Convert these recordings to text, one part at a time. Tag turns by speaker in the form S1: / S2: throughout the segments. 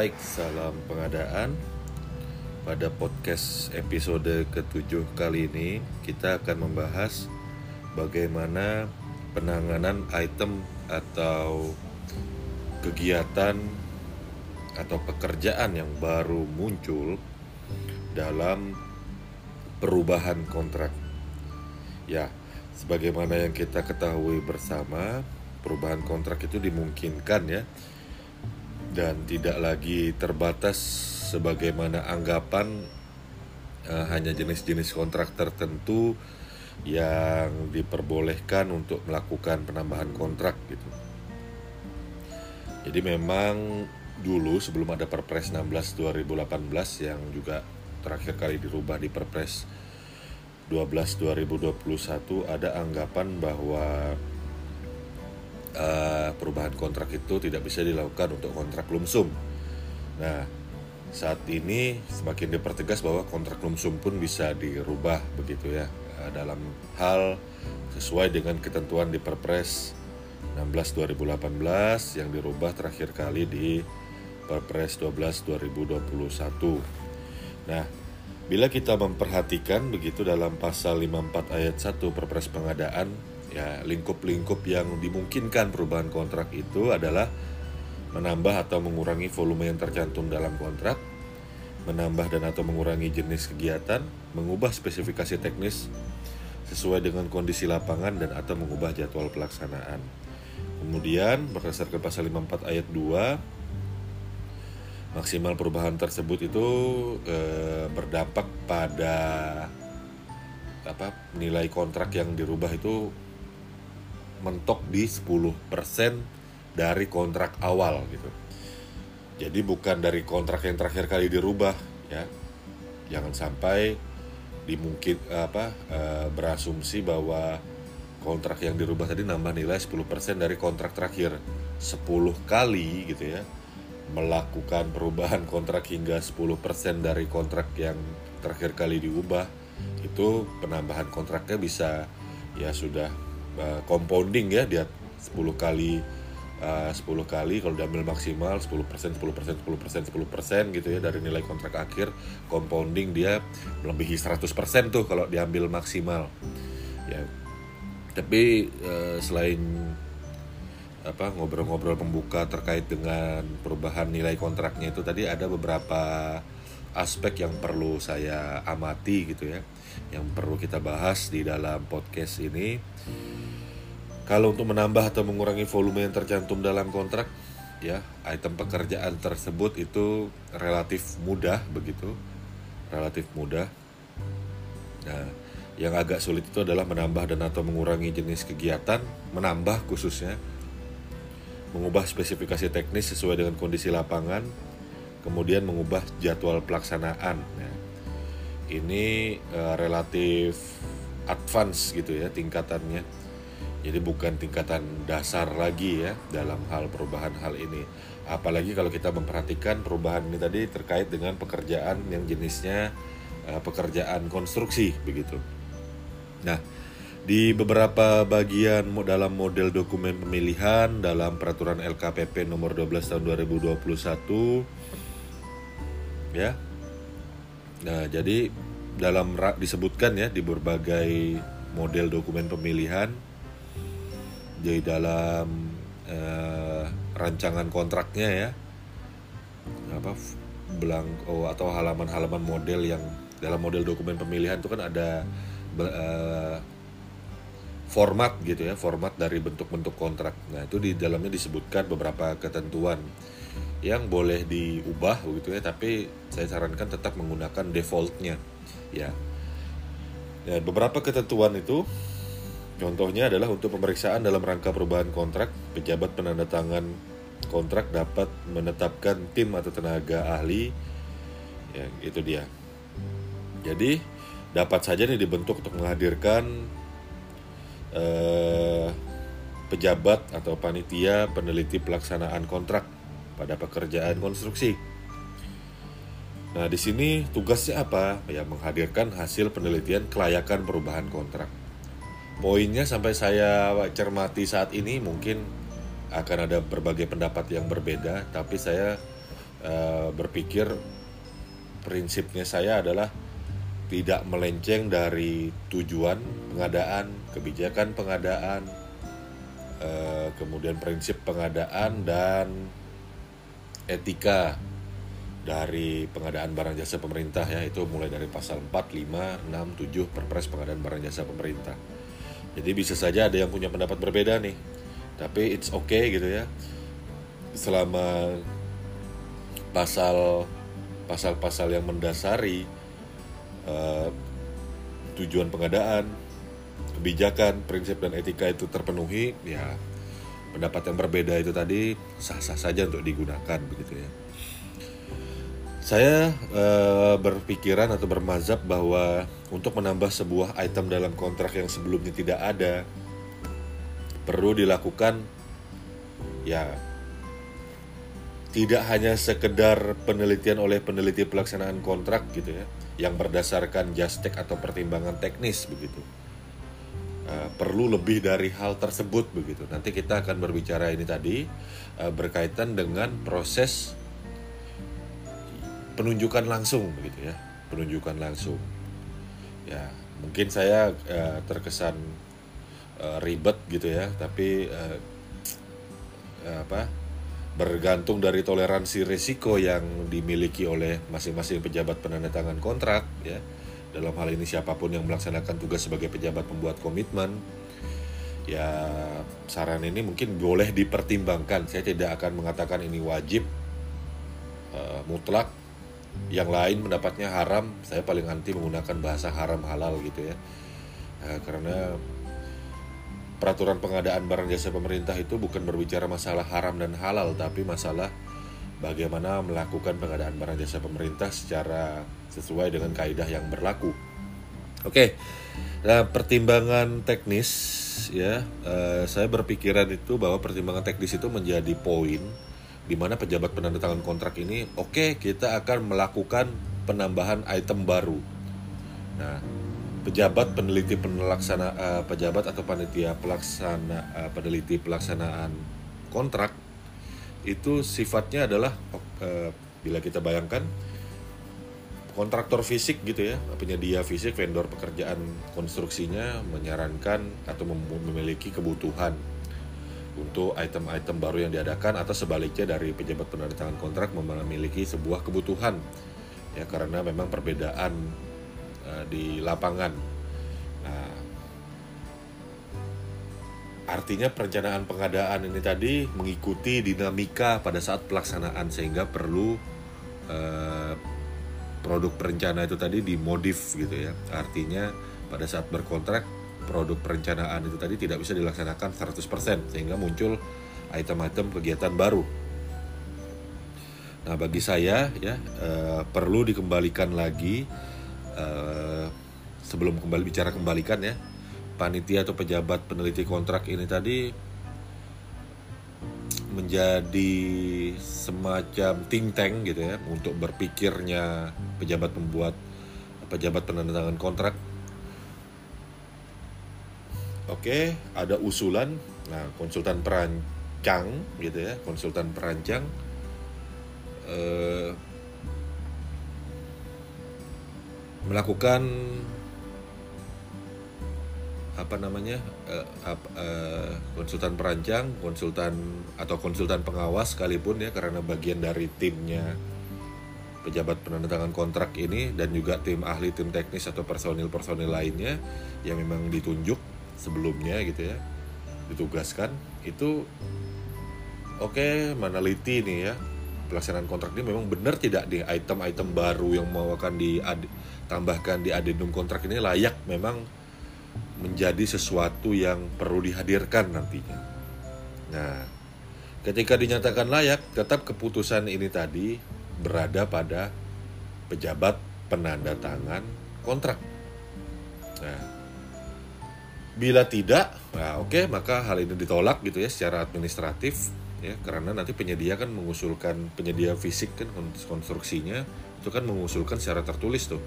S1: Baik, salam pengadaan. Pada podcast episode ketujuh kali ini, kita akan membahas bagaimana penanganan item atau kegiatan atau pekerjaan yang baru muncul dalam perubahan kontrak. Ya, sebagaimana yang kita ketahui bersama, perubahan kontrak itu dimungkinkan ya dan tidak lagi terbatas sebagaimana anggapan uh, hanya jenis-jenis kontrak tertentu yang diperbolehkan untuk melakukan penambahan kontrak gitu. Jadi memang dulu sebelum ada Perpres 16 2018 yang juga terakhir kali dirubah di Perpres 12 2021 ada anggapan bahwa uh, perubahan kontrak itu tidak bisa dilakukan untuk kontrak lumsum. Nah, saat ini semakin dipertegas bahwa kontrak lumsum pun bisa dirubah begitu ya uh, dalam hal sesuai dengan ketentuan di Perpres 16 2018 yang dirubah terakhir kali di Perpres 12 2021. Nah, bila kita memperhatikan begitu dalam pasal 54 ayat 1 Perpres pengadaan ya lingkup-lingkup yang dimungkinkan perubahan kontrak itu adalah menambah atau mengurangi volume yang tercantum dalam kontrak, menambah dan atau mengurangi jenis kegiatan, mengubah spesifikasi teknis sesuai dengan kondisi lapangan dan atau mengubah jadwal pelaksanaan. Kemudian berdasarkan pasal 54 ayat 2 maksimal perubahan tersebut itu e, berdampak pada apa nilai kontrak yang dirubah itu mentok di 10% dari kontrak awal gitu. Jadi bukan dari kontrak yang terakhir kali dirubah ya. Jangan sampai dimungkin apa e, berasumsi bahwa kontrak yang dirubah tadi nambah nilai 10% dari kontrak terakhir 10 kali gitu ya melakukan perubahan kontrak hingga 10% dari kontrak yang terakhir kali diubah itu penambahan kontraknya bisa ya sudah uh, compounding ya dia 10 kali uh, 10 kali kalau diambil maksimal 10% 10% 10% 10% gitu ya dari nilai kontrak akhir compounding dia melebihi 100% tuh kalau diambil maksimal. Ya. Tapi uh, selain apa ngobrol-ngobrol pembuka terkait dengan perubahan nilai kontraknya itu tadi ada beberapa aspek yang perlu saya amati gitu ya yang perlu kita bahas di dalam podcast ini kalau untuk menambah atau mengurangi volume yang tercantum dalam kontrak, ya item pekerjaan tersebut itu relatif mudah begitu, relatif mudah. Nah, yang agak sulit itu adalah menambah dan atau mengurangi jenis kegiatan, menambah khususnya, mengubah spesifikasi teknis sesuai dengan kondisi lapangan, kemudian mengubah jadwal pelaksanaan. Nah, ini uh, relatif advance gitu ya tingkatannya jadi bukan tingkatan dasar lagi ya dalam hal perubahan hal ini. Apalagi kalau kita memperhatikan perubahan ini tadi terkait dengan pekerjaan yang jenisnya uh, pekerjaan konstruksi begitu. Nah, di beberapa bagian dalam model dokumen pemilihan dalam peraturan LKPP nomor 12 tahun 2021 ya. Nah, jadi dalam disebutkan ya di berbagai model dokumen pemilihan di dalam uh, rancangan kontraknya ya apa belangko atau halaman-halaman model yang dalam model dokumen pemilihan itu kan ada uh, format gitu ya format dari bentuk-bentuk kontrak nah itu di dalamnya disebutkan beberapa ketentuan yang boleh diubah begitu ya tapi saya sarankan tetap menggunakan defaultnya ya dan beberapa ketentuan itu Contohnya adalah untuk pemeriksaan dalam rangka perubahan kontrak, pejabat penandatangan kontrak dapat menetapkan tim atau tenaga ahli. Ya, itu dia. Jadi dapat saja nih dibentuk untuk menghadirkan eh, pejabat atau panitia peneliti pelaksanaan kontrak pada pekerjaan konstruksi. Nah, di sini tugasnya apa? Ya, menghadirkan hasil penelitian kelayakan perubahan kontrak poinnya sampai saya cermati saat ini mungkin akan ada berbagai pendapat yang berbeda tapi saya uh, berpikir prinsipnya saya adalah tidak melenceng dari tujuan pengadaan, kebijakan pengadaan, uh, kemudian prinsip pengadaan dan etika dari pengadaan barang jasa pemerintah ya itu mulai dari pasal 4, 5, 6, 7 Perpres pengadaan barang jasa pemerintah. Jadi bisa saja ada yang punya pendapat berbeda nih. Tapi it's okay gitu ya. Selama pasal pasal-pasal yang mendasari uh, tujuan pengadaan, kebijakan, prinsip dan etika itu terpenuhi, ya pendapat yang berbeda itu tadi sah-sah saja untuk digunakan begitu ya. Saya e, berpikiran atau bermazhab bahwa untuk menambah sebuah item dalam kontrak yang sebelumnya tidak ada perlu dilakukan ya tidak hanya sekedar penelitian oleh peneliti pelaksanaan kontrak gitu ya yang berdasarkan justek atau pertimbangan teknis begitu uh, perlu lebih dari hal tersebut begitu. Nanti kita akan berbicara ini tadi uh, berkaitan dengan proses penunjukan langsung begitu ya. Penunjukan langsung. Ya mungkin saya uh, terkesan uh, ribet gitu ya. Tapi uh, apa bergantung dari toleransi risiko yang dimiliki oleh masing-masing pejabat penandatangan kontrak ya dalam hal ini siapa pun yang melaksanakan tugas sebagai pejabat pembuat komitmen ya saran ini mungkin boleh dipertimbangkan. Saya tidak akan mengatakan ini wajib uh, mutlak. Yang lain mendapatnya haram saya paling anti menggunakan bahasa haram halal gitu ya. Nah, karena peraturan pengadaan barang jasa pemerintah itu bukan berbicara masalah haram dan halal tapi masalah bagaimana melakukan pengadaan barang jasa pemerintah secara sesuai dengan kaidah yang berlaku oke nah pertimbangan teknis ya uh, saya berpikiran itu bahwa pertimbangan teknis itu menjadi poin di mana pejabat penandatangan kontrak ini oke okay, kita akan melakukan penambahan item baru. Nah, pejabat peneliti pelaksana uh, pejabat atau panitia pelaksana uh, peneliti pelaksanaan kontrak itu sifatnya adalah uh, bila kita bayangkan kontraktor fisik gitu ya penyedia fisik vendor pekerjaan konstruksinya menyarankan atau memiliki kebutuhan untuk item-item baru yang diadakan atau sebaliknya dari pejabat penandatangan kontrak memiliki sebuah kebutuhan ya karena memang perbedaan uh, di lapangan. Artinya perencanaan pengadaan ini tadi mengikuti dinamika pada saat pelaksanaan sehingga perlu uh, produk perencana itu tadi dimodif gitu ya. Artinya pada saat berkontrak produk perencanaan itu tadi tidak bisa dilaksanakan 100% sehingga muncul item-item kegiatan baru. Nah, bagi saya ya eh, perlu dikembalikan lagi eh, sebelum kembali bicara kembalikan ya panitia atau pejabat peneliti kontrak ini tadi menjadi semacam think tank gitu ya untuk berpikirnya pejabat pembuat pejabat penandatangan kontrak Oke, ada usulan. Nah, konsultan perancang gitu ya, konsultan perancang eh, melakukan apa namanya eh, eh, konsultan perancang, konsultan atau konsultan pengawas sekalipun ya karena bagian dari timnya pejabat penandatangan kontrak ini dan juga tim ahli tim teknis atau personil-personil lainnya yang memang ditunjuk sebelumnya gitu ya ditugaskan itu oke okay, meneliti nih ya pelaksanaan kontrak ini memang benar tidak di item-item baru yang mau akan ditambahkan di adendum kontrak ini layak memang menjadi sesuatu yang perlu dihadirkan nantinya. Nah, ketika dinyatakan layak, tetap keputusan ini tadi berada pada pejabat penanda tangan kontrak. Nah, Bila tidak, nah oke maka hal ini ditolak gitu ya secara administratif ya karena nanti penyedia kan mengusulkan penyedia fisik kan konstruksinya itu kan mengusulkan secara tertulis tuh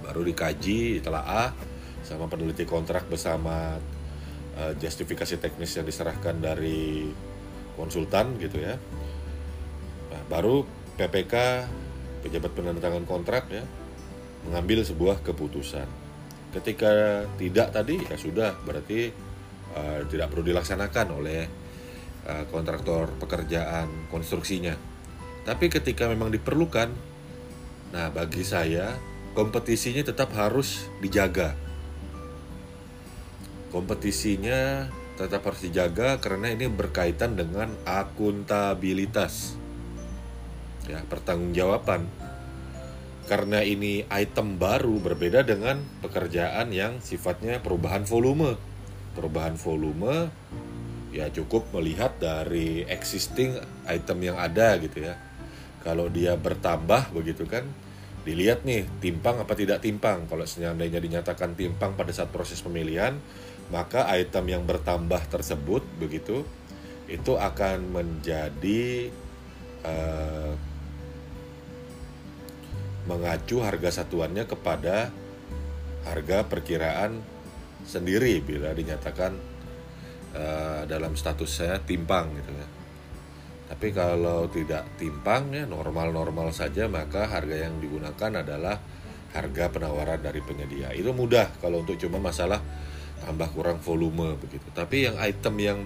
S1: baru dikaji ditelaah sama peneliti kontrak bersama uh, justifikasi teknis yang diserahkan dari konsultan gitu ya nah, baru PPK pejabat penandatangan kontrak ya mengambil sebuah keputusan. Ketika tidak tadi ya sudah berarti uh, tidak perlu dilaksanakan oleh uh, kontraktor pekerjaan konstruksinya. Tapi ketika memang diperlukan, nah bagi saya kompetisinya tetap harus dijaga. Kompetisinya tetap harus dijaga karena ini berkaitan dengan akuntabilitas. Ya, pertanggungjawaban. Karena ini item baru berbeda dengan pekerjaan yang sifatnya perubahan volume. Perubahan volume ya cukup melihat dari existing item yang ada gitu ya. Kalau dia bertambah begitu kan, dilihat nih timpang apa tidak timpang. Kalau seandainya dinyatakan timpang pada saat proses pemilihan, maka item yang bertambah tersebut begitu itu akan menjadi uh, mengacu harga satuannya kepada harga perkiraan sendiri bila dinyatakan uh, dalam status saya timpang gitu ya. Tapi kalau tidak timpang ya normal-normal saja maka harga yang digunakan adalah harga penawaran dari penyedia. Itu mudah kalau untuk cuma masalah tambah kurang volume begitu. Tapi yang item yang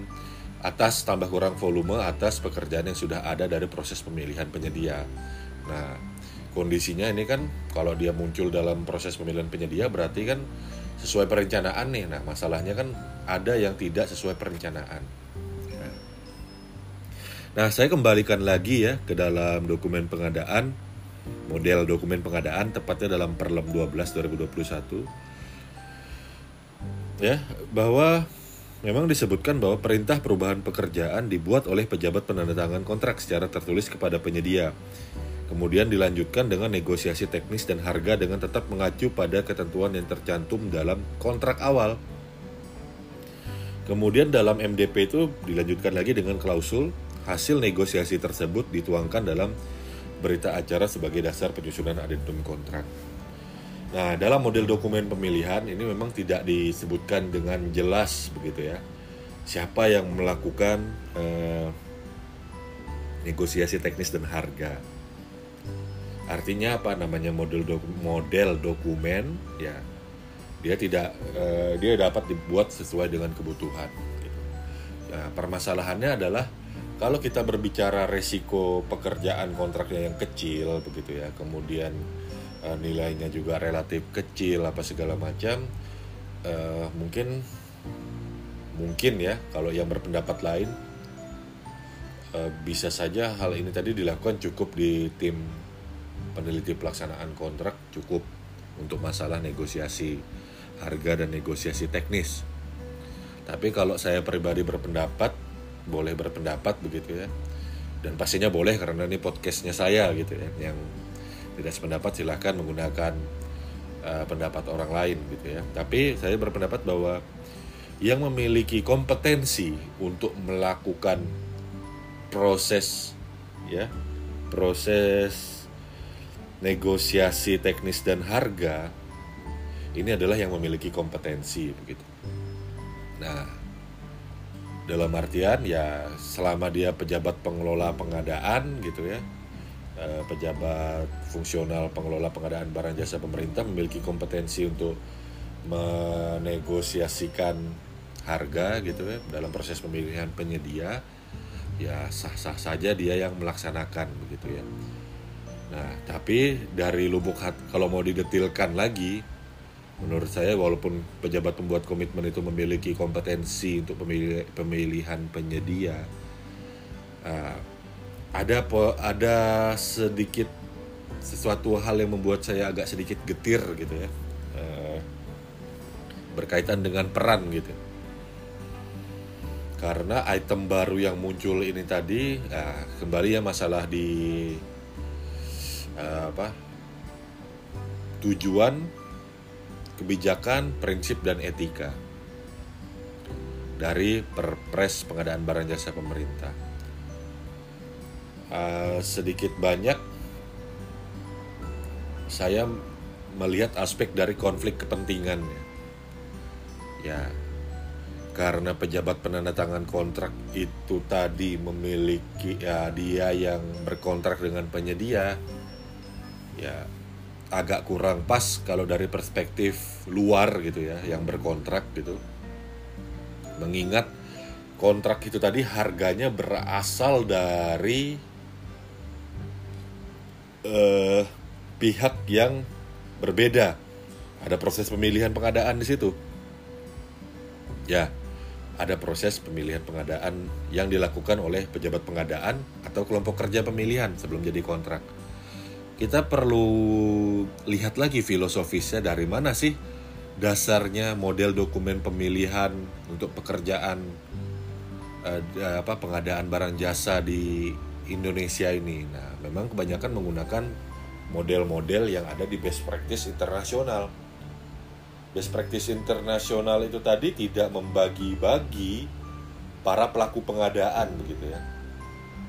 S1: atas tambah kurang volume atas pekerjaan yang sudah ada dari proses pemilihan penyedia. Nah, kondisinya ini kan kalau dia muncul dalam proses pemilihan penyedia berarti kan sesuai perencanaan nih. Nah, masalahnya kan ada yang tidak sesuai perencanaan. Nah, saya kembalikan lagi ya ke dalam dokumen pengadaan, model dokumen pengadaan tepatnya dalam Perlem 12 2021 ya bahwa memang disebutkan bahwa perintah perubahan pekerjaan dibuat oleh pejabat penandatangan kontrak secara tertulis kepada penyedia. Kemudian dilanjutkan dengan negosiasi teknis dan harga dengan tetap mengacu pada ketentuan yang tercantum dalam kontrak awal. Kemudian dalam MDP itu dilanjutkan lagi dengan klausul hasil negosiasi tersebut dituangkan dalam berita acara sebagai dasar penyusunan adendum kontrak. Nah, dalam model dokumen pemilihan ini memang tidak disebutkan dengan jelas begitu ya. Siapa yang melakukan eh, negosiasi teknis dan harga. Artinya apa namanya model doku, model dokumen ya. Dia tidak eh, dia dapat dibuat sesuai dengan kebutuhan gitu. Nah, permasalahannya adalah kalau kita berbicara resiko pekerjaan kontraknya yang kecil begitu ya, kemudian uh, nilainya juga relatif kecil apa segala macam. Uh, mungkin mungkin ya kalau yang berpendapat lain uh, bisa saja hal ini tadi dilakukan cukup di tim peneliti pelaksanaan kontrak cukup untuk masalah negosiasi harga dan negosiasi teknis. Tapi kalau saya pribadi berpendapat boleh berpendapat begitu ya. Dan pastinya boleh karena ini podcastnya saya gitu ya yang tidak sependapat silahkan menggunakan uh, pendapat orang lain gitu ya. Tapi saya berpendapat bahwa yang memiliki kompetensi untuk melakukan proses ya proses negosiasi teknis dan harga ini adalah yang memiliki kompetensi begitu. Nah dalam artian ya selama dia pejabat pengelola pengadaan gitu ya pejabat fungsional pengelola pengadaan barang jasa pemerintah memiliki kompetensi untuk menegosiasikan harga gitu ya dalam proses pemilihan penyedia ya sah-sah saja dia yang melaksanakan begitu ya. Nah, tapi dari lubuk hati kalau mau didetilkan lagi menurut saya walaupun pejabat pembuat komitmen itu memiliki kompetensi untuk pemilih, pemilihan penyedia uh, ada po, ada sedikit sesuatu hal yang membuat saya agak sedikit getir gitu ya. Uh, berkaitan dengan peran gitu. Karena item baru yang muncul ini tadi uh, kembali ya masalah di uh, apa tujuan kebijakan prinsip dan etika dari perpres pengadaan barang jasa pemerintah uh, sedikit banyak saya melihat aspek dari konflik kepentingan ya karena pejabat penandatangan kontrak itu tadi memiliki ya dia yang berkontrak dengan penyedia ya agak kurang pas kalau dari perspektif luar gitu ya yang berkontrak gitu. Mengingat kontrak itu tadi harganya berasal dari uh, pihak yang berbeda. Ada proses pemilihan pengadaan di situ. Ya, ada proses pemilihan pengadaan yang dilakukan oleh pejabat pengadaan atau kelompok kerja pemilihan sebelum jadi kontrak. Kita perlu lihat lagi filosofisnya dari mana sih dasarnya model dokumen pemilihan untuk pekerjaan uh, apa pengadaan barang jasa di Indonesia ini. Nah, memang kebanyakan menggunakan model-model yang ada di best practice internasional. Best practice internasional itu tadi tidak membagi-bagi para pelaku pengadaan begitu ya.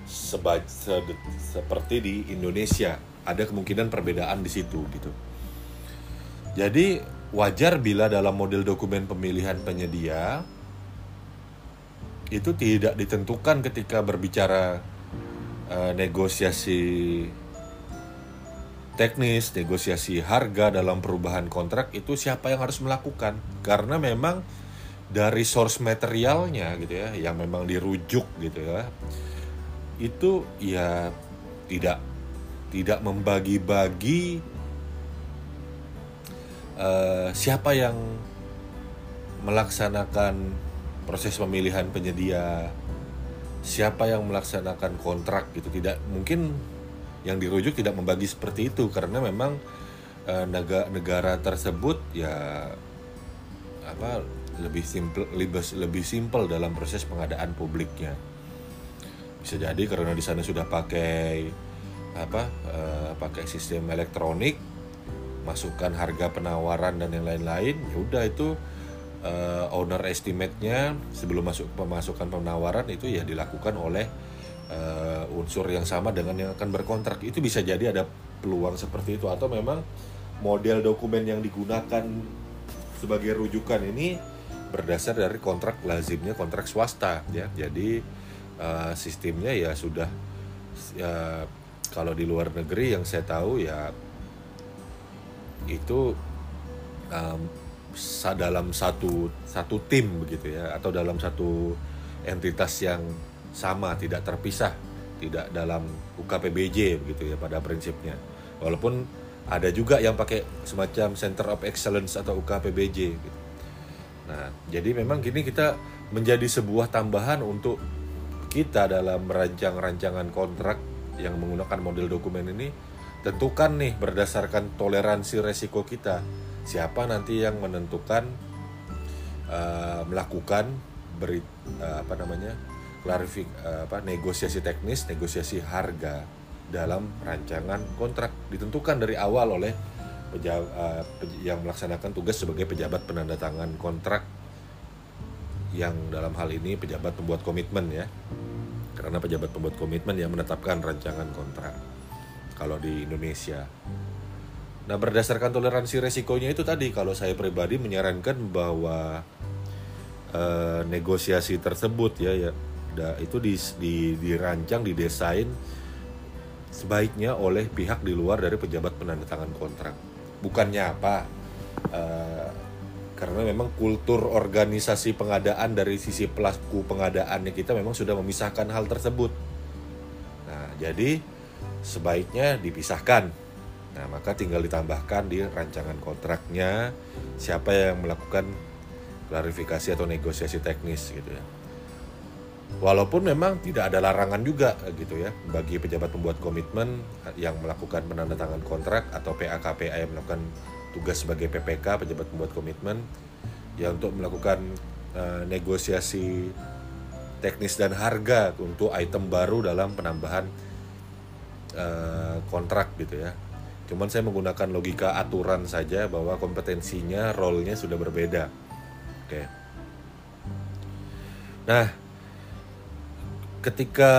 S1: Seba, se, seperti di Indonesia ada kemungkinan perbedaan di situ gitu. Jadi wajar bila dalam model dokumen pemilihan penyedia itu tidak ditentukan ketika berbicara uh, negosiasi teknis, negosiasi harga dalam perubahan kontrak itu siapa yang harus melakukan? Karena memang dari source materialnya gitu ya yang memang dirujuk gitu ya itu ya tidak tidak membagi-bagi uh, siapa yang melaksanakan proses pemilihan penyedia siapa yang melaksanakan kontrak gitu. Tidak mungkin yang dirujuk tidak membagi seperti itu. Karena memang e, negara, negara tersebut ya apa lebih simple lebih lebih simple dalam proses pengadaan publiknya. Bisa jadi karena di sana sudah pakai apa e, pakai sistem elektronik masukkan harga penawaran dan yang lain-lain ya udah itu uh, owner estimate-nya sebelum masuk pemasukan penawaran itu ya dilakukan oleh uh, unsur yang sama dengan yang akan berkontrak. Itu bisa jadi ada peluang seperti itu atau memang model dokumen yang digunakan sebagai rujukan ini berdasar dari kontrak lazimnya kontrak swasta ya. Jadi uh, sistemnya ya sudah ya kalau di luar negeri yang saya tahu ya itu um, dalam satu satu tim begitu ya atau dalam satu entitas yang sama tidak terpisah tidak dalam UKPBJ begitu ya pada prinsipnya walaupun ada juga yang pakai semacam Center of Excellence atau UKPBJ gitu. Nah, jadi memang gini kita menjadi sebuah tambahan untuk kita dalam merancang rancangan kontrak yang menggunakan model dokumen ini tentukan nih berdasarkan toleransi resiko kita siapa nanti yang menentukan uh, melakukan beri uh, apa namanya klarifik uh, apa negosiasi teknis negosiasi harga dalam rancangan kontrak ditentukan dari awal oleh pejabat, uh, yang melaksanakan tugas sebagai pejabat penandatangan kontrak yang dalam hal ini pejabat pembuat komitmen ya. Karena pejabat pembuat komitmen yang menetapkan rancangan kontrak. Kalau di Indonesia Nah, berdasarkan toleransi resikonya itu tadi, kalau saya pribadi menyarankan bahwa uh, negosiasi tersebut ya, ya, da, itu di, di, dirancang, didesain sebaiknya oleh pihak di luar dari pejabat penandatangan kontrak. Bukannya apa? Uh, karena memang kultur organisasi pengadaan dari sisi pelaku pengadaannya kita memang sudah memisahkan hal tersebut. Nah, jadi sebaiknya dipisahkan Nah, maka tinggal ditambahkan di rancangan kontraknya siapa yang melakukan klarifikasi atau negosiasi teknis gitu ya. Walaupun memang tidak ada larangan juga gitu ya bagi pejabat pembuat komitmen yang melakukan penandatangan kontrak atau PAKPA yang melakukan tugas sebagai PPK pejabat pembuat komitmen ya untuk melakukan uh, negosiasi teknis dan harga untuk item baru dalam penambahan uh, kontrak gitu ya Cuman saya menggunakan logika aturan saja bahwa kompetensinya, role-nya sudah berbeda. Oke. Nah, ketika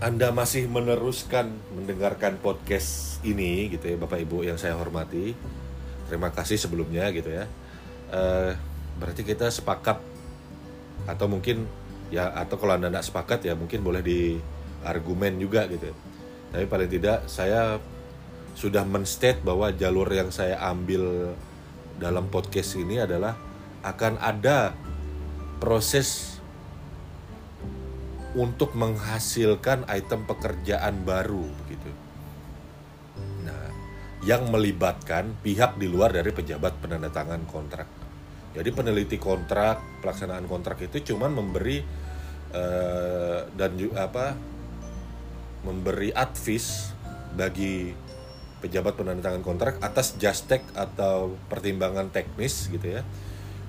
S1: Anda masih meneruskan mendengarkan podcast ini gitu ya Bapak Ibu yang saya hormati. Terima kasih sebelumnya gitu ya. Uh, berarti kita sepakat atau mungkin ya atau kalau anda tidak sepakat ya mungkin boleh di argumen juga gitu tapi paling tidak saya sudah menstate bahwa jalur yang saya ambil dalam podcast ini adalah akan ada proses untuk menghasilkan item pekerjaan baru begitu. Nah, yang melibatkan pihak di luar dari pejabat penandatangan kontrak. Jadi peneliti kontrak, pelaksanaan kontrak itu cuman memberi uh, dan apa memberi advice bagi pejabat penandatangan kontrak atas justek atau pertimbangan teknis gitu ya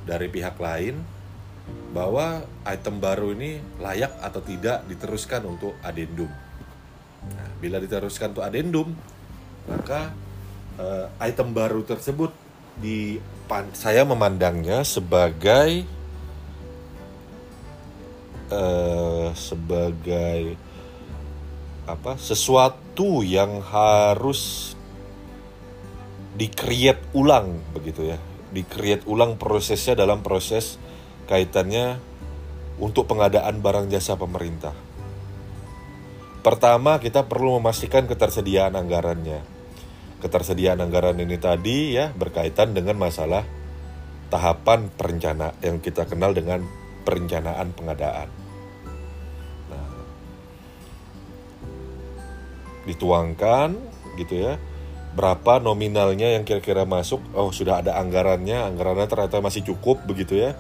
S1: dari pihak lain bahwa item baru ini layak atau tidak diteruskan untuk adendum. Nah, bila diteruskan untuk adendum, maka uh, item baru tersebut di saya memandangnya sebagai uh, sebagai apa sesuatu yang harus di-create ulang begitu ya. Di-create ulang prosesnya dalam proses kaitannya untuk pengadaan barang jasa pemerintah. Pertama, kita perlu memastikan ketersediaan anggarannya. Ketersediaan anggaran ini tadi ya berkaitan dengan masalah tahapan perencana yang kita kenal dengan perencanaan pengadaan. Dituangkan gitu ya. Berapa nominalnya yang kira-kira masuk? Oh sudah ada anggarannya. Anggarannya ternyata masih cukup begitu ya.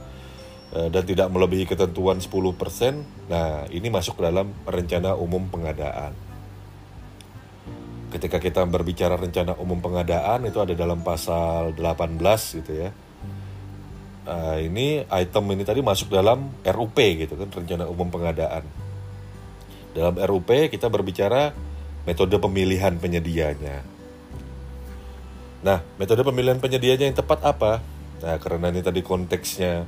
S1: E, dan tidak melebihi ketentuan 10% nah ini masuk dalam rencana umum pengadaan. Ketika kita berbicara rencana umum pengadaan itu ada dalam pasal 18 gitu ya. Nah, ini item ini tadi masuk dalam RUP gitu kan rencana umum pengadaan. Dalam RUP kita berbicara metode pemilihan penyedianya. Nah, metode pemilihan penyedianya yang tepat apa? Nah, karena ini tadi konteksnya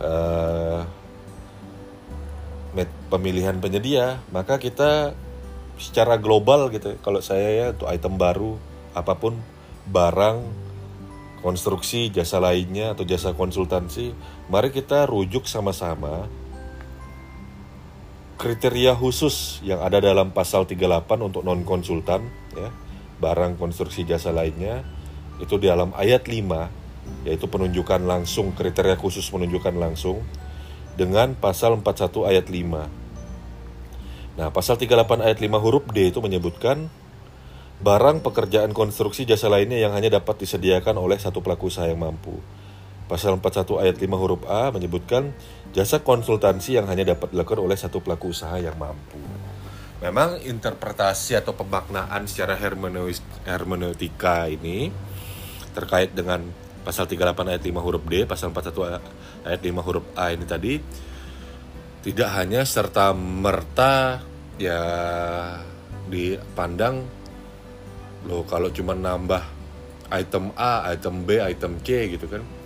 S1: uh, pemilihan penyedia, maka kita secara global gitu. Kalau saya ya untuk item baru apa pun barang konstruksi jasa lainnya atau jasa konsultansi, mari kita rujuk sama-sama kriteria khusus yang ada dalam pasal 38 untuk non konsultan ya, barang konstruksi jasa lainnya itu di dalam ayat 5 yaitu penunjukan langsung kriteria khusus penunjukan langsung dengan pasal 41 ayat 5. Nah, pasal 38 ayat 5 huruf D itu menyebutkan barang pekerjaan konstruksi jasa lainnya yang hanya dapat disediakan oleh satu pelaku usaha yang mampu. Pasal 41 ayat 5 huruf A menyebutkan jasa konsultansi yang hanya dapat dilakukan oleh satu pelaku usaha yang mampu. Memang interpretasi atau pemaknaan secara hermeneutika ini terkait dengan pasal 38 ayat 5 huruf D, pasal 41 ayat 5 huruf A ini tadi tidak hanya serta merta ya dipandang loh kalau cuma nambah item A, item B, item C gitu kan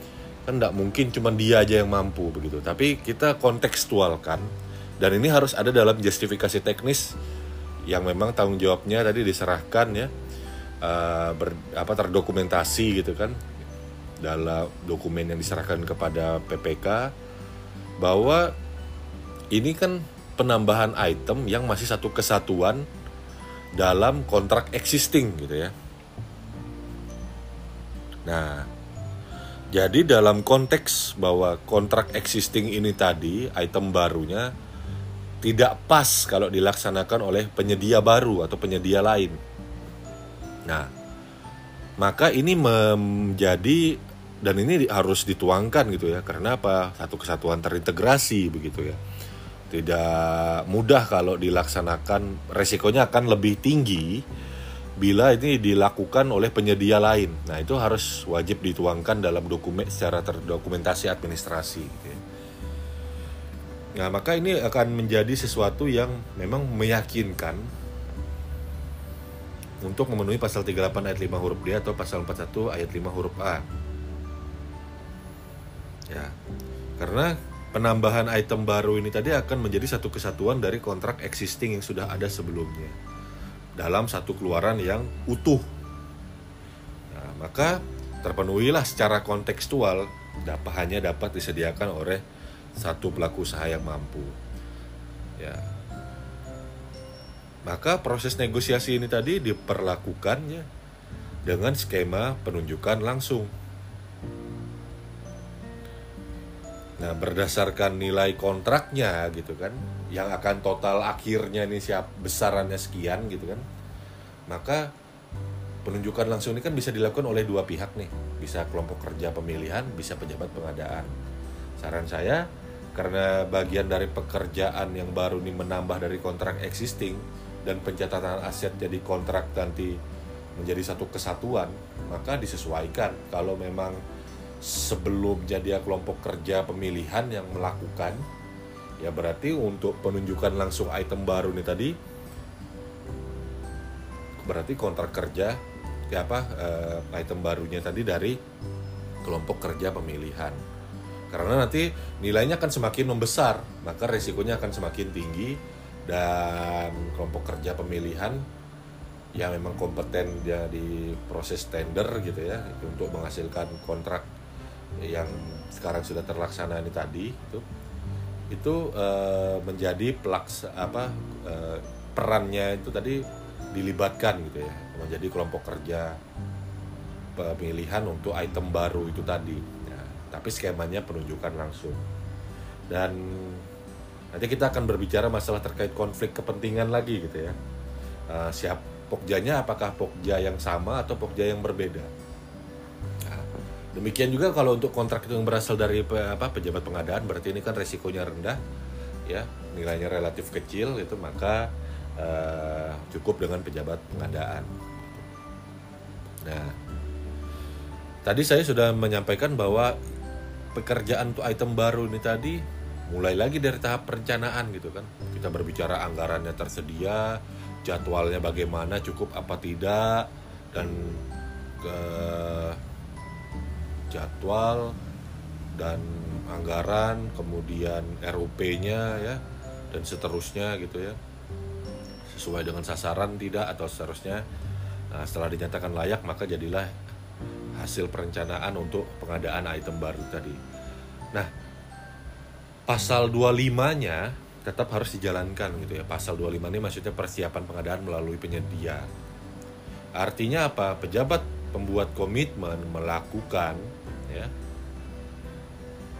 S1: kan tidak mungkin cuma dia aja yang mampu begitu tapi kita kontekstualkan dan ini harus ada dalam justifikasi teknis yang memang tanggung jawabnya tadi diserahkan ya uh, ber, apa terdokumentasi gitu kan dalam dokumen yang diserahkan kepada PPK bahwa ini kan penambahan item yang masih satu kesatuan dalam kontrak existing gitu ya. Nah, jadi dalam konteks bahwa kontrak existing ini tadi item barunya tidak pas kalau dilaksanakan oleh penyedia baru atau penyedia lain. Nah, maka ini menjadi dan ini harus dituangkan gitu ya. Karena apa? Satu kesatuan terintegrasi begitu ya. Tidak mudah kalau dilaksanakan, resikonya akan lebih tinggi bila ini dilakukan oleh penyedia lain. Nah, itu harus wajib dituangkan dalam dokumen secara terdokumentasi administrasi gitu ya. Nah, maka ini akan menjadi sesuatu yang memang meyakinkan untuk memenuhi pasal 38 ayat 5 huruf D atau pasal 41 ayat 5 huruf A. Ya. Karena penambahan item baru ini tadi akan menjadi satu kesatuan dari kontrak existing yang sudah ada sebelumnya dalam satu keluaran yang utuh. Nah, maka terpenuhilah secara kontekstual dapat hanya dapat disediakan oleh satu pelaku usaha yang mampu. Ya. Maka proses negosiasi ini tadi diperlakukannya dengan skema penunjukan langsung. Nah, berdasarkan nilai kontraknya gitu kan, yang akan total akhirnya ini siap besarannya sekian gitu kan. Maka penunjukan langsung ini kan bisa dilakukan oleh dua pihak nih, bisa kelompok kerja pemilihan, bisa pejabat pengadaan. Saran saya karena bagian dari pekerjaan yang baru ini menambah dari kontrak existing dan pencatatan aset jadi kontrak nanti menjadi satu kesatuan, maka disesuaikan kalau memang sebelumnya dia kelompok kerja pemilihan yang melakukan ya berarti untuk penunjukan langsung item baru nih tadi berarti kontrak kerja ya apa uh, item barunya tadi dari kelompok kerja pemilihan. Karena nanti nilainya akan semakin membesar maka resikonya akan semakin tinggi dan kelompok kerja pemilihan yang memang kompeten dia di proses tender gitu ya untuk menghasilkan kontrak yang sekarang sudah terlaksana ini tadi itu itu uh, menjadi pelaks apa uh, perannya itu tadi dilibatkan gitu ya. Menjadi kelompok kerja pemilihan untuk item baru itu tadi. Ya, tapi skemanya penunjukan langsung. Dan nanti kita akan berbicara masalah terkait konflik kepentingan lagi gitu ya. Uh, siap pokjanya apakah pokja yang sama atau pokja yang berbeda Demikian juga kalau untuk kontrak itu yang berasal dari apa pejabat pengadaan berarti ini kan resikonya rendah ya, nilainya relatif kecil itu maka uh, cukup dengan pejabat pengadaan. Nah, tadi saya sudah menyampaikan bahwa pekerjaan untuk item baru ini tadi mulai lagi dari tahap perencanaan gitu kan. Kita berbicara anggarannya tersedia, jadwalnya bagaimana, cukup apa tidak dan ke jadwal dan anggaran, kemudian RUP-nya ya dan seterusnya gitu ya. Sesuai dengan sasaran tidak atau seterusnya. Nah, setelah dinyatakan layak maka jadilah hasil perencanaan untuk pengadaan item baru tadi. Nah, pasal 25-nya tetap harus dijalankan gitu ya. Pasal 25 ini maksudnya persiapan pengadaan melalui penyedia. Artinya apa? Pejabat pembuat komitmen melakukan ya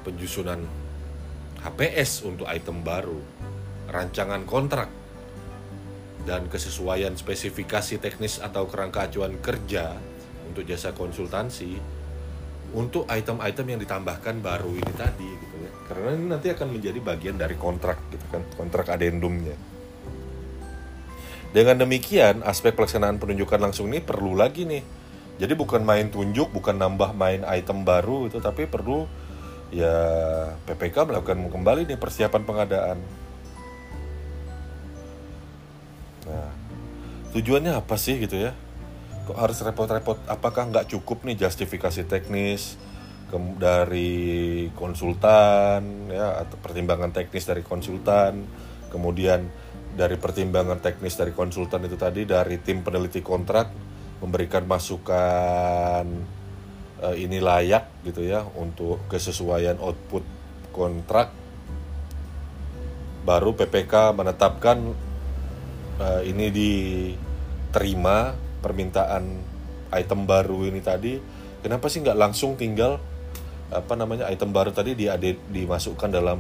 S1: penyusunan HPS untuk item baru, rancangan kontrak dan kesesuaian spesifikasi teknis atau kerangka acuan kerja untuk jasa konsultansi untuk item-item yang ditambahkan baru ini tadi gitu ya. Karena ini nanti akan menjadi bagian dari kontrak gitu kan, kontrak adendumnya. Dengan demikian, aspek pelaksanaan penunjukan langsung ini perlu lagi nih jadi bukan main tunjuk bukan nambah main item baru itu tapi perlu ya PPK melakukan kembali nih persiapan pengadaan. Nah tujuannya apa sih gitu ya? Kok harus repot-repot? Apakah nggak cukup nih justifikasi teknis dari konsultan ya atau pertimbangan teknis dari konsultan kemudian dari pertimbangan teknis dari konsultan itu tadi dari tim peneliti kontrak memberikan masukan uh, ini layak gitu ya untuk kesesuaian output kontrak. Baru PPK menetapkan uh, ini diterima permintaan item baru ini tadi. Kenapa sih nggak langsung tinggal apa namanya item baru tadi di dimasukkan dalam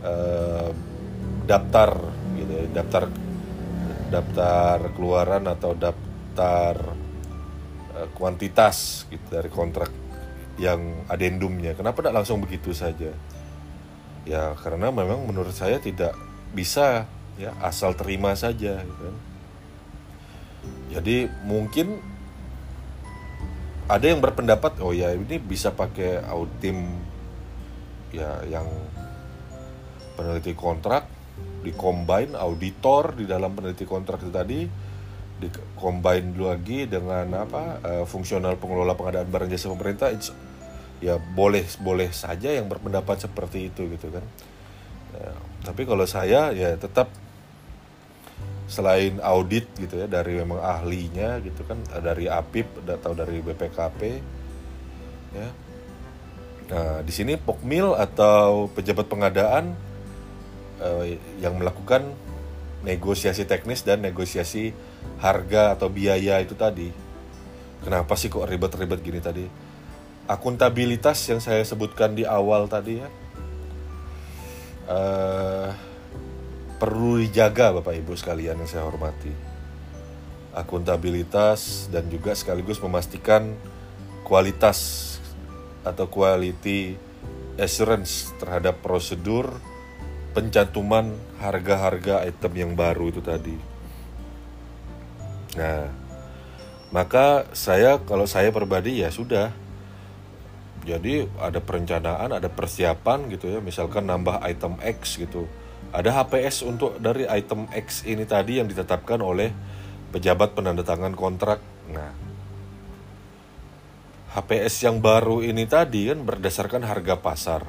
S1: uh, daftar gitu ya, daftar daftar keluaran atau daftar daftar uh, kuantitas gitu dari kontrak yang adendumnya. Kenapa tidak langsung begitu saja? Ya karena memang menurut saya tidak bisa ya asal terima saja. Gitu kan. Jadi mungkin ada yang berpendapat oh ya ini bisa pakai audim ya yang peneliti kontrak di combine auditor di dalam peneliti kontrak itu tadi di combine lagi dengan apa uh, fungsional pengelola pengadaan barang jasa pemerintah it's, ya boleh boleh saja yang berpendapat seperti itu gitu kan. Ya, tapi kalau saya ya tetap selain audit gitu ya dari memang ahlinya gitu kan dari APIP atau dari BPKP ya. Nah, di sini pokmil atau pejabat pengadaan eh, yang melakukan negosiasi teknis dan negosiasi harga atau biaya itu tadi. Kenapa sih kok ribet-ribet gini tadi? Akuntabilitas yang saya sebutkan di awal tadi ya, eh, perlu dijaga Bapak Ibu sekalian yang saya hormati. Akuntabilitas dan juga sekaligus memastikan kualitas atau quality assurance terhadap prosedur pencantuman harga-harga item yang baru itu tadi. Nah, maka saya kalau saya pribadi ya sudah. Jadi ada perencanaan, ada persiapan gitu ya. Misalkan nambah item X gitu. Ada HPS untuk dari item X ini tadi yang ditetapkan oleh pejabat penandatangan kontrak. Nah, HPS yang baru ini tadi kan berdasarkan harga pasar.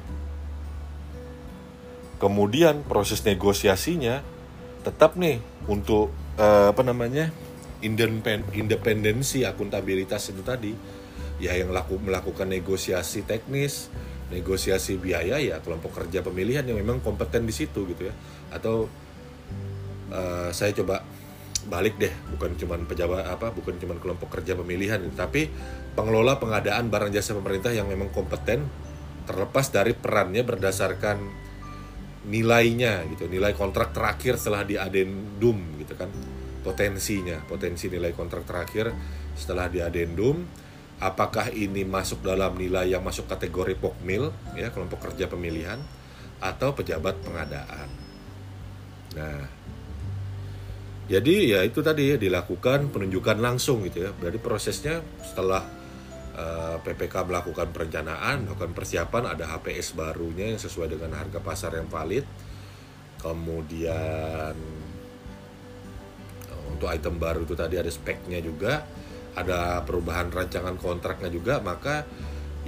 S1: Kemudian proses negosiasinya tetap nih untuk uh, apa namanya independensi akuntabilitas itu tadi. Ya yang laku, melakukan negosiasi teknis, negosiasi biaya ya kelompok kerja pemilihan yang memang kompeten di situ gitu ya. Atau uh, saya coba balik deh bukan cuma pejabat apa bukan cuma kelompok kerja pemilihan tapi pengelola pengadaan barang jasa pemerintah yang memang kompeten terlepas dari perannya berdasarkan nilainya gitu nilai kontrak terakhir setelah di adendum gitu kan potensinya potensi nilai kontrak terakhir setelah di adendum apakah ini masuk dalam nilai yang masuk kategori pokmil ya kelompok kerja pemilihan atau pejabat pengadaan nah jadi ya itu tadi ya dilakukan penunjukan langsung gitu ya. Dari prosesnya setelah uh, eh, PPK melakukan perencanaan, melakukan persiapan ada HPS barunya yang sesuai dengan harga pasar yang valid. Kemudian untuk item baru itu tadi ada speknya juga, ada perubahan rancangan kontraknya juga, maka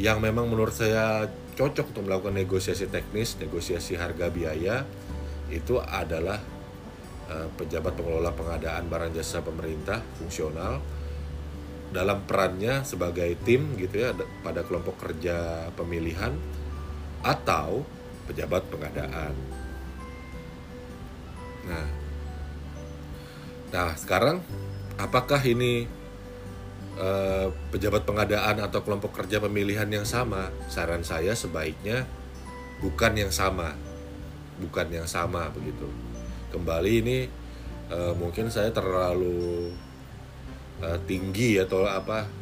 S1: yang memang menurut saya cocok untuk melakukan negosiasi teknis, negosiasi harga biaya itu adalah Eh, pejabat pengelola pengadaan barang jasa pemerintah fungsional dalam perannya sebagai tim gitu ya pada kelompok kerja pemilihan atau pejabat pengadaan. Nah, nah sekarang apakah ini eh, pejabat pengadaan atau kelompok kerja pemilihan yang sama? Saran saya sebaiknya bukan yang sama, bukan yang sama begitu. Kembali ini uh, mungkin saya terlalu uh, tinggi atau apa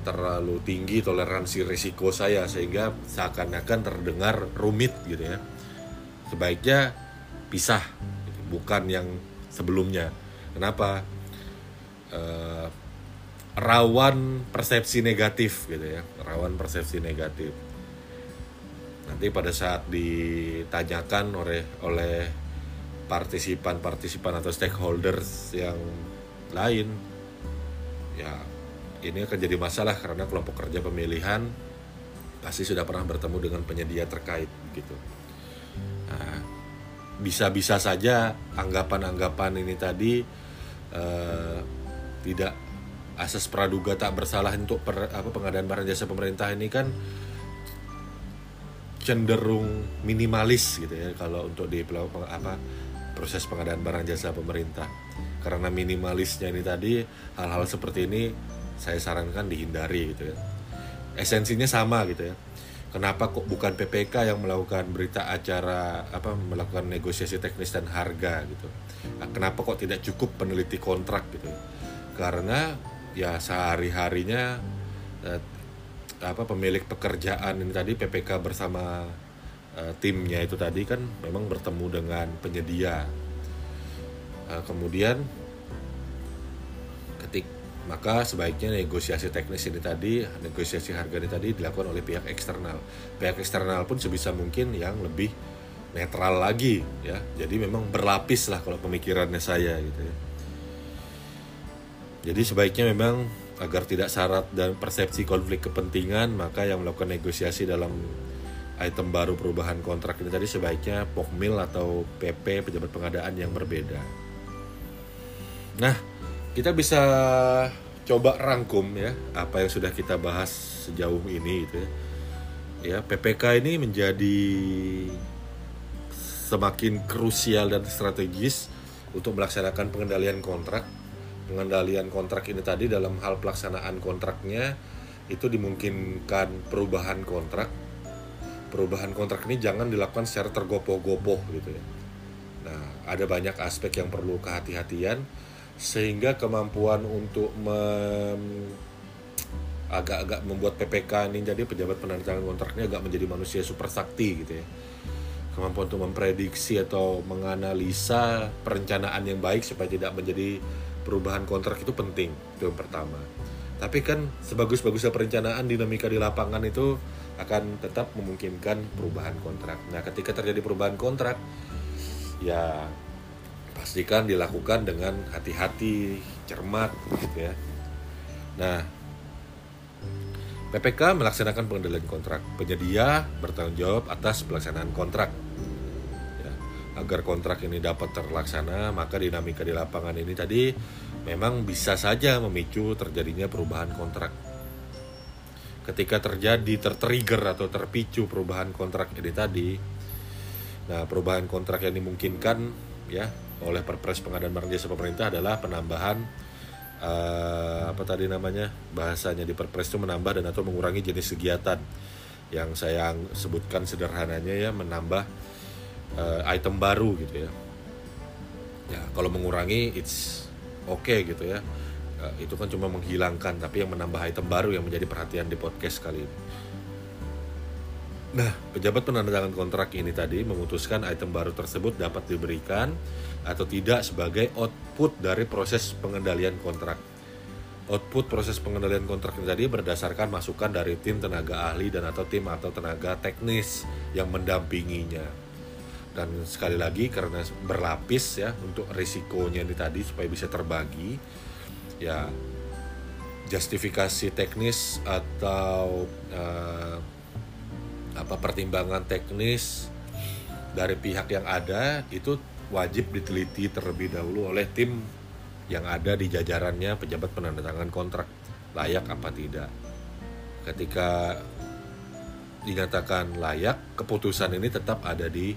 S1: terlalu tinggi toleransi risiko saya sehingga seakan-akan terdengar rumit gitu ya. Sebaiknya pisah bukan yang sebelumnya. Kenapa? Uh, rawan persepsi negatif gitu ya. Rawan persepsi negatif. Nanti pada saat ditanyakan oleh oleh partisipan-partisipan atau stakeholders yang lain ya ini akan jadi masalah karena kelompok kerja pemilihan pasti sudah pernah bertemu dengan penyedia terkait gitu. Nah, bisa-bisa saja anggapan-anggapan ini tadi uh, tidak asas praduga tak bersalah untuk per, apa pengadaan barang jasa pemerintah ini kan cenderung minimalis gitu ya kalau untuk di apa proses pengadaan barang jasa pemerintah. Karena minimalisnya ini tadi hal-hal seperti ini saya sarankan dihindari gitu ya. Esensinya sama gitu ya kenapa kok bukan PPK yang melakukan berita acara apa melakukan negosiasi teknis dan harga gitu? Nah, kenapa kok tidak cukup peneliti kontrak gitu? Karena ya sehari harinya eh, apa pemilik pekerjaan ini tadi PPK bersama uh, timnya itu tadi kan memang bertemu dengan penyedia. Uh, kemudian maka sebaiknya negosiasi teknis ini tadi negosiasi harga ini tadi dilakukan oleh pihak eksternal. Pihak eksternal pun sebisa mungkin yang lebih netral lagi ya. Jadi memang berlapis lah kalau pemikirannya saya gitu ya. Jadi sebaiknya memang agar tidak syarat dan persepsi konflik kepentingan maka yang melakukan negosiasi dalam item baru perubahan kontrak ini tadi sebaiknya pokmil atau PP pejabat pengadaan yang berbeda. Nah, kita bisa coba rangkum ya apa yang sudah kita bahas sejauh ini gitu ya. ya PPK ini menjadi semakin krusial dan strategis untuk melaksanakan pengendalian kontrak. Pengendalian kontrak ini tadi dalam hal pelaksanaan kontraknya itu dimungkinkan perubahan kontrak. Perubahan kontrak ini jangan dilakukan secara tergopoh-gopoh gitu ya. Nah, ada banyak aspek yang perlu kehati-hatian sehingga kemampuan untuk mem agak-agak membuat PPK ini jadi pejabat penandatangan kontraknya agak menjadi manusia super sakti gitu ya. Kemampuan untuk memprediksi atau menganalisa perencanaan yang baik supaya tidak menjadi perubahan kontrak itu penting itu yang pertama. Tapi kan sebagus-bagusnya perencanaan dinamika di lapangan itu akan tetap memungkinkan perubahan kontrak. Nah ketika terjadi perubahan kontrak ya pastikan dilakukan dengan hati-hati cermat gitu ya nah PPK melaksanakan pengendalian kontrak. Penyedia bertanggung jawab atas pelaksanaan kontrak. Ya, agar kontrak ini dapat terlaksana, maka dinamika di lapangan ini tadi memang bisa saja memicu terjadinya perubahan kontrak. Ketika terjadi tertrigger atau terpicu perubahan kontrak ini tadi, nah perubahan kontrak yang dimungkinkan ya oleh Perpres Pengadaan Barang Jasa Pemerintah adalah penambahan uh, apa tadi namanya bahasanya di perpres itu menambah dan atau mengurangi jenis kegiatan. Yang saya sebutkan sederhananya ya menambah uh, item baru gitu ya. Ya kalau mengurangi it's okay gitu ya. Uh, itu kan cuma menghilangkan tapi yang menambah item baru yang menjadi perhatian di podcast kali ini. Nah, pejabat penandatangan kontrak ini tadi memutuskan item baru tersebut dapat diberikan atau tidak sebagai output dari proses pengendalian kontrak. Output proses pengendalian kontrak tadi berdasarkan masukan dari tim tenaga ahli dan atau tim atau tenaga teknis yang mendampinginya. Dan sekali lagi karena berlapis ya untuk risikonya ini tadi supaya bisa terbagi ya justifikasi teknis atau uh, apa pertimbangan teknis dari pihak yang ada itu wajib diteliti terlebih dahulu oleh tim yang ada di jajarannya pejabat penandatangan kontrak layak apa tidak. Ketika dinyatakan layak, keputusan ini tetap ada di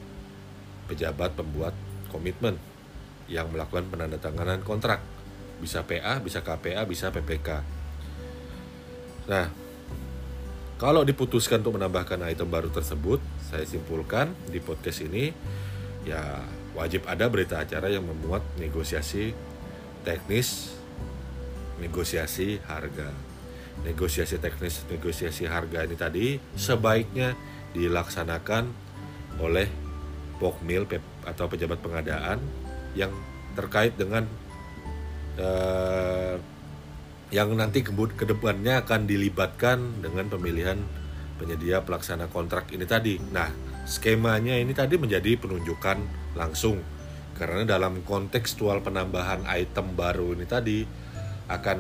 S1: pejabat pembuat komitmen yang melakukan penandatanganan kontrak. Bisa PA, bisa KPA, bisa PPK. Nah, kalau diputuskan untuk menambahkan item baru tersebut, saya simpulkan di podcast ini ya wajib ada berita acara yang memuat negosiasi teknis, negosiasi harga. Negosiasi teknis, negosiasi harga ini tadi sebaiknya dilaksanakan oleh Pokmil atau pejabat pengadaan yang terkait dengan uh, yang nanti ke depannya akan dilibatkan dengan pemilihan penyedia pelaksana kontrak ini tadi. Nah, skemanya ini tadi menjadi penunjukan langsung karena dalam kontekstual penambahan item baru ini tadi akan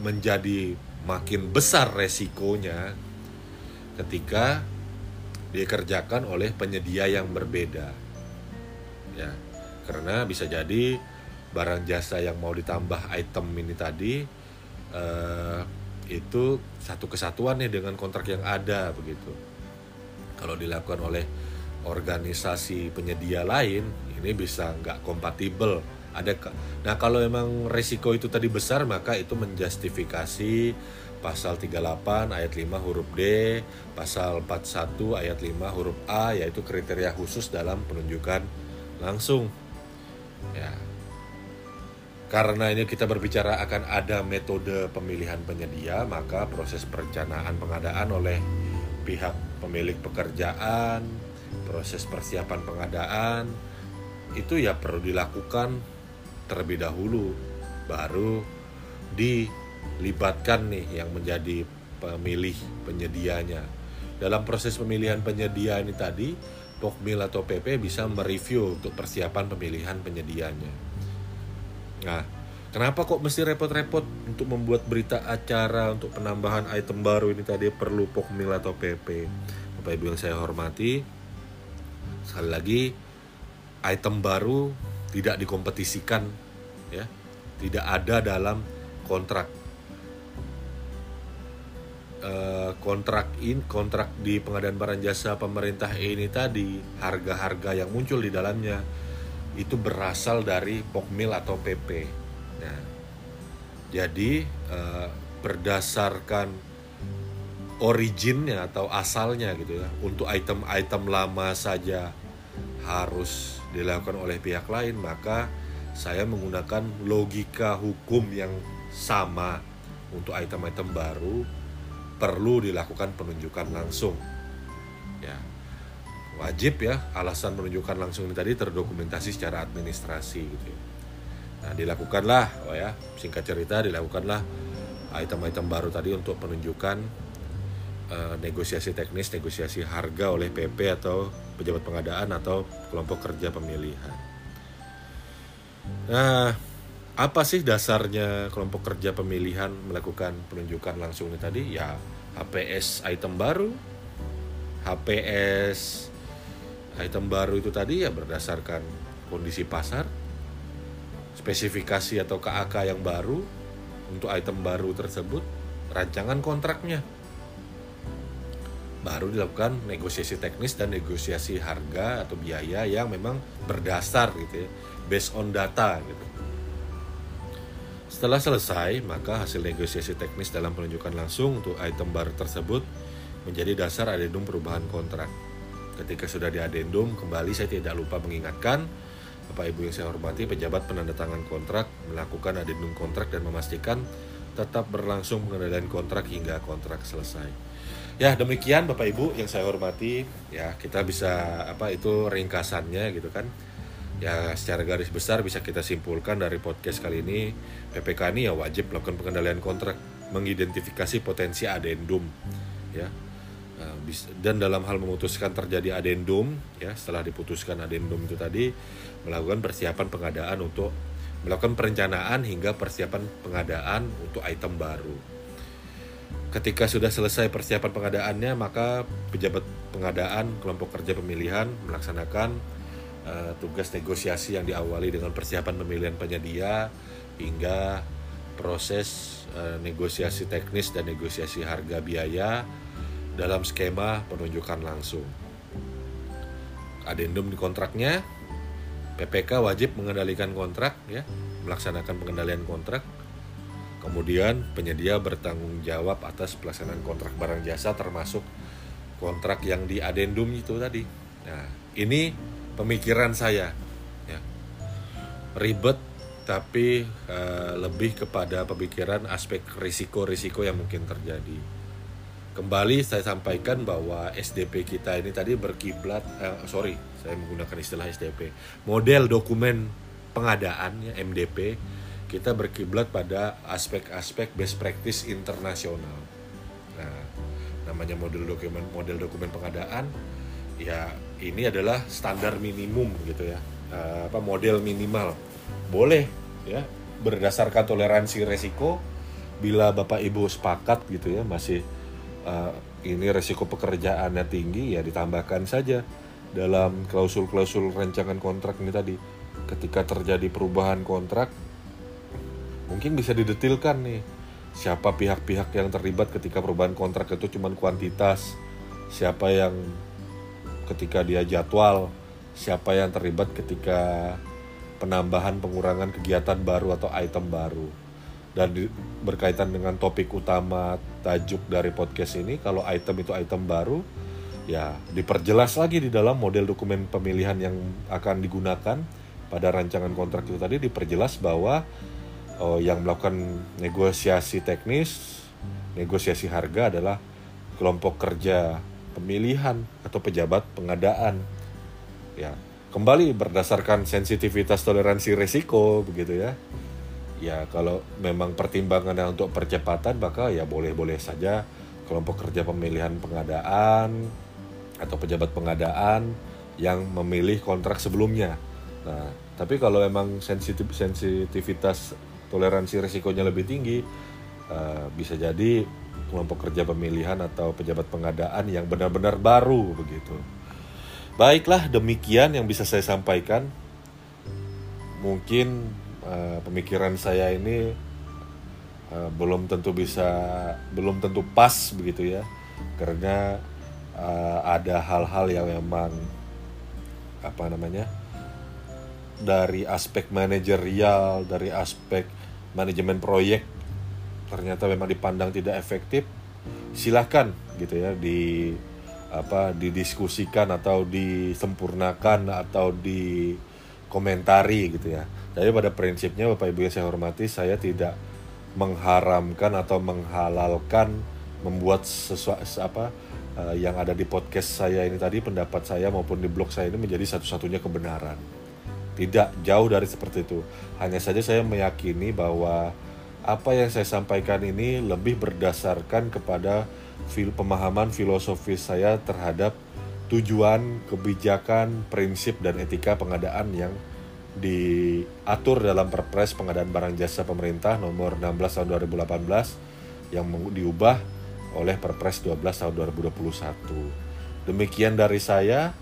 S1: menjadi makin besar resikonya ketika dikerjakan oleh penyedia yang berbeda. Ya, karena bisa jadi barang jasa yang mau ditambah item ini tadi uh, itu satu kesatuan nih dengan kontrak yang ada begitu. Kalau dilakukan oleh organisasi penyedia lain, ini bisa nggak kompatibel. Ada nah kalau memang resiko itu tadi besar maka itu menjustifikasi pasal 38 ayat 5 huruf D, pasal 41 ayat 5 huruf A yaitu kriteria khusus dalam penunjukan langsung. Ya, karena ini kita berbicara akan ada metode pemilihan penyedia, maka proses perencanaan pengadaan oleh pihak pemilik pekerjaan, proses persiapan pengadaan itu ya perlu dilakukan terlebih dahulu baru dilibatkan nih yang menjadi pemilih penyedianya. Dalam proses pemilihan penyedia ini tadi, Pokmil atau PP bisa mereview untuk persiapan pemilihan penyedianya Nah, kenapa kok mesti repot-repot untuk membuat berita acara untuk penambahan item baru ini tadi perlu Pokmil atau PP? Bapak Ibu yang saya hormati, sekali lagi item baru tidak dikompetisikan ya, tidak ada dalam kontrak. eh, kontrak in kontrak di pengadaan barang jasa pemerintah ini tadi harga-harga yang muncul di dalamnya itu berasal dari pokmil atau PP. Nah, jadi eh, berdasarkan originnya atau asalnya gitu ya untuk item-item lama saja harus dilakukan oleh pihak lain maka saya menggunakan logika hukum yang sama untuk item-item baru perlu dilakukan penunjukan langsung ya wajib ya alasan penunjukan langsung ini tadi terdokumentasi secara administrasi gitu ya. nah dilakukanlah oh ya singkat cerita dilakukanlah item-item baru tadi untuk penunjukan uh, negosiasi teknis negosiasi harga oleh PP atau pejabat pengadaan atau kelompok kerja pemilihan nah apa sih dasarnya kelompok kerja pemilihan melakukan penunjukan langsung ini tadi? Ya HPS item baru, HPS item baru itu tadi ya berdasarkan kondisi pasar, spesifikasi atau KAK yang baru untuk item baru tersebut, rancangan kontraknya. Baru dilakukan negosiasi teknis dan negosiasi harga atau biaya yang memang berdasar gitu ya, based on data gitu setelah selesai, maka hasil negosiasi teknis dalam penunjukan langsung untuk item baru tersebut menjadi dasar adendum perubahan kontrak. Ketika sudah di adendum, kembali saya tidak lupa mengingatkan Bapak Ibu yang saya hormati, pejabat penandatangan kontrak melakukan adendum kontrak dan memastikan tetap berlangsung pengendalian kontrak hingga kontrak selesai. Ya, demikian Bapak Ibu yang saya hormati, ya kita bisa apa itu ringkasannya gitu kan. Ya secara garis besar bisa kita simpulkan dari podcast kali ini PPK ini ya wajib melakukan pengendalian kontrak mengidentifikasi potensi adendum ya. Nah, dan dalam hal memutuskan terjadi adendum ya setelah diputuskan adendum itu tadi melakukan persiapan pengadaan untuk melakukan perencanaan hingga persiapan pengadaan untuk item baru ketika sudah selesai persiapan pengadaannya maka pejabat pengadaan kelompok kerja pemilihan melaksanakan uh, tugas negosiasi yang diawali dengan persiapan pemilihan penyedia hingga proses uh, negosiasi teknis dan negosiasi harga biaya dalam skema penunjukan langsung. Adendum di kontraknya, PPK wajib mengendalikan kontrak ya, melaksanakan pengendalian kontrak. Kemudian penyedia bertanggung jawab atas pelaksanaan kontrak barang jasa termasuk kontrak yang di adendum itu tadi. Nah, ini pemikiran saya ya. ribet tapi uh, lebih kepada pemikiran aspek risiko-risiko yang mungkin terjadi kembali saya sampaikan bahwa SDP kita ini tadi berkiblat uh, sorry saya menggunakan istilah SDP model dokumen pengadaan ya MDP kita berkiblat pada aspek-aspek best practice internasional. Nah namanya model dokumen model dokumen pengadaan ya ini adalah standar minimum gitu ya. Uh, apa model minimal. Boleh ya berdasarkan toleransi resiko bila bapak ibu sepakat gitu ya masih uh, ini resiko pekerjaannya tinggi ya ditambahkan saja dalam klausul-klausul rancangan kontrak ini tadi. Ketika terjadi perubahan kontrak mungkin bisa didetilkan nih siapa pihak-pihak yang terlibat ketika perubahan kontrak itu cuma kuantitas siapa yang ketika dia jadwal, siapa yang terlibat ketika penambahan pengurangan kegiatan baru atau item baru. Dan di, berkaitan dengan topik utama tajuk dari podcast ini, kalau item itu item baru, ya diperjelas lagi di dalam model dokumen pemilihan yang akan digunakan pada rancangan kontrak itu tadi diperjelas bahwa oh, yang melakukan negosiasi teknis, negosiasi harga adalah kelompok kerja pemilihan atau pejabat pengadaan. Ya, kembali berdasarkan sensitivitas toleransi risiko begitu ya. Ya, kalau memang pertimbangannya untuk percepatan maka ya boleh-boleh saja kelompok kerja pemilihan pengadaan atau pejabat pengadaan yang memilih kontrak sebelumnya. Nah, tapi kalau memang sensitif sensitivitas toleransi risikonya lebih tinggi, uh, bisa jadi kelompok kerja pemilihan atau pejabat pengadaan yang benar-benar baru begitu. Baiklah, demikian yang bisa saya sampaikan. Mungkin uh, pemikiran saya ini uh, belum tentu bisa belum tentu pas begitu ya karena uh, ada hal-hal yang memang apa namanya dari aspek manajerial dari aspek manajemen proyek ternyata memang dipandang tidak efektif silahkan gitu ya di apa didiskusikan atau disempurnakan atau dikomentari gitu ya. Jadi pada prinsipnya Bapak Ibu yang saya hormati saya tidak mengharamkan atau menghalalkan membuat sesuatu apa uh, yang ada di podcast saya ini tadi pendapat saya maupun di blog saya ini menjadi satu-satunya kebenaran. Tidak jauh dari seperti itu. Hanya saja saya meyakini bahwa apa yang saya sampaikan ini lebih berdasarkan kepada fil pemahaman filosofis saya terhadap tujuan, kebijakan, prinsip dan etika pengadaan yang diatur dalam Perpres Pengadaan Barang Jasa Pemerintah nomor 16 tahun 2018 yang diubah oleh Perpres 12 tahun 2021. Demikian dari saya,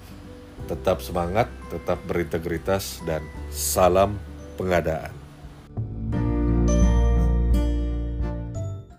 S1: tetap semangat, tetap berintegritas dan salam pengadaan.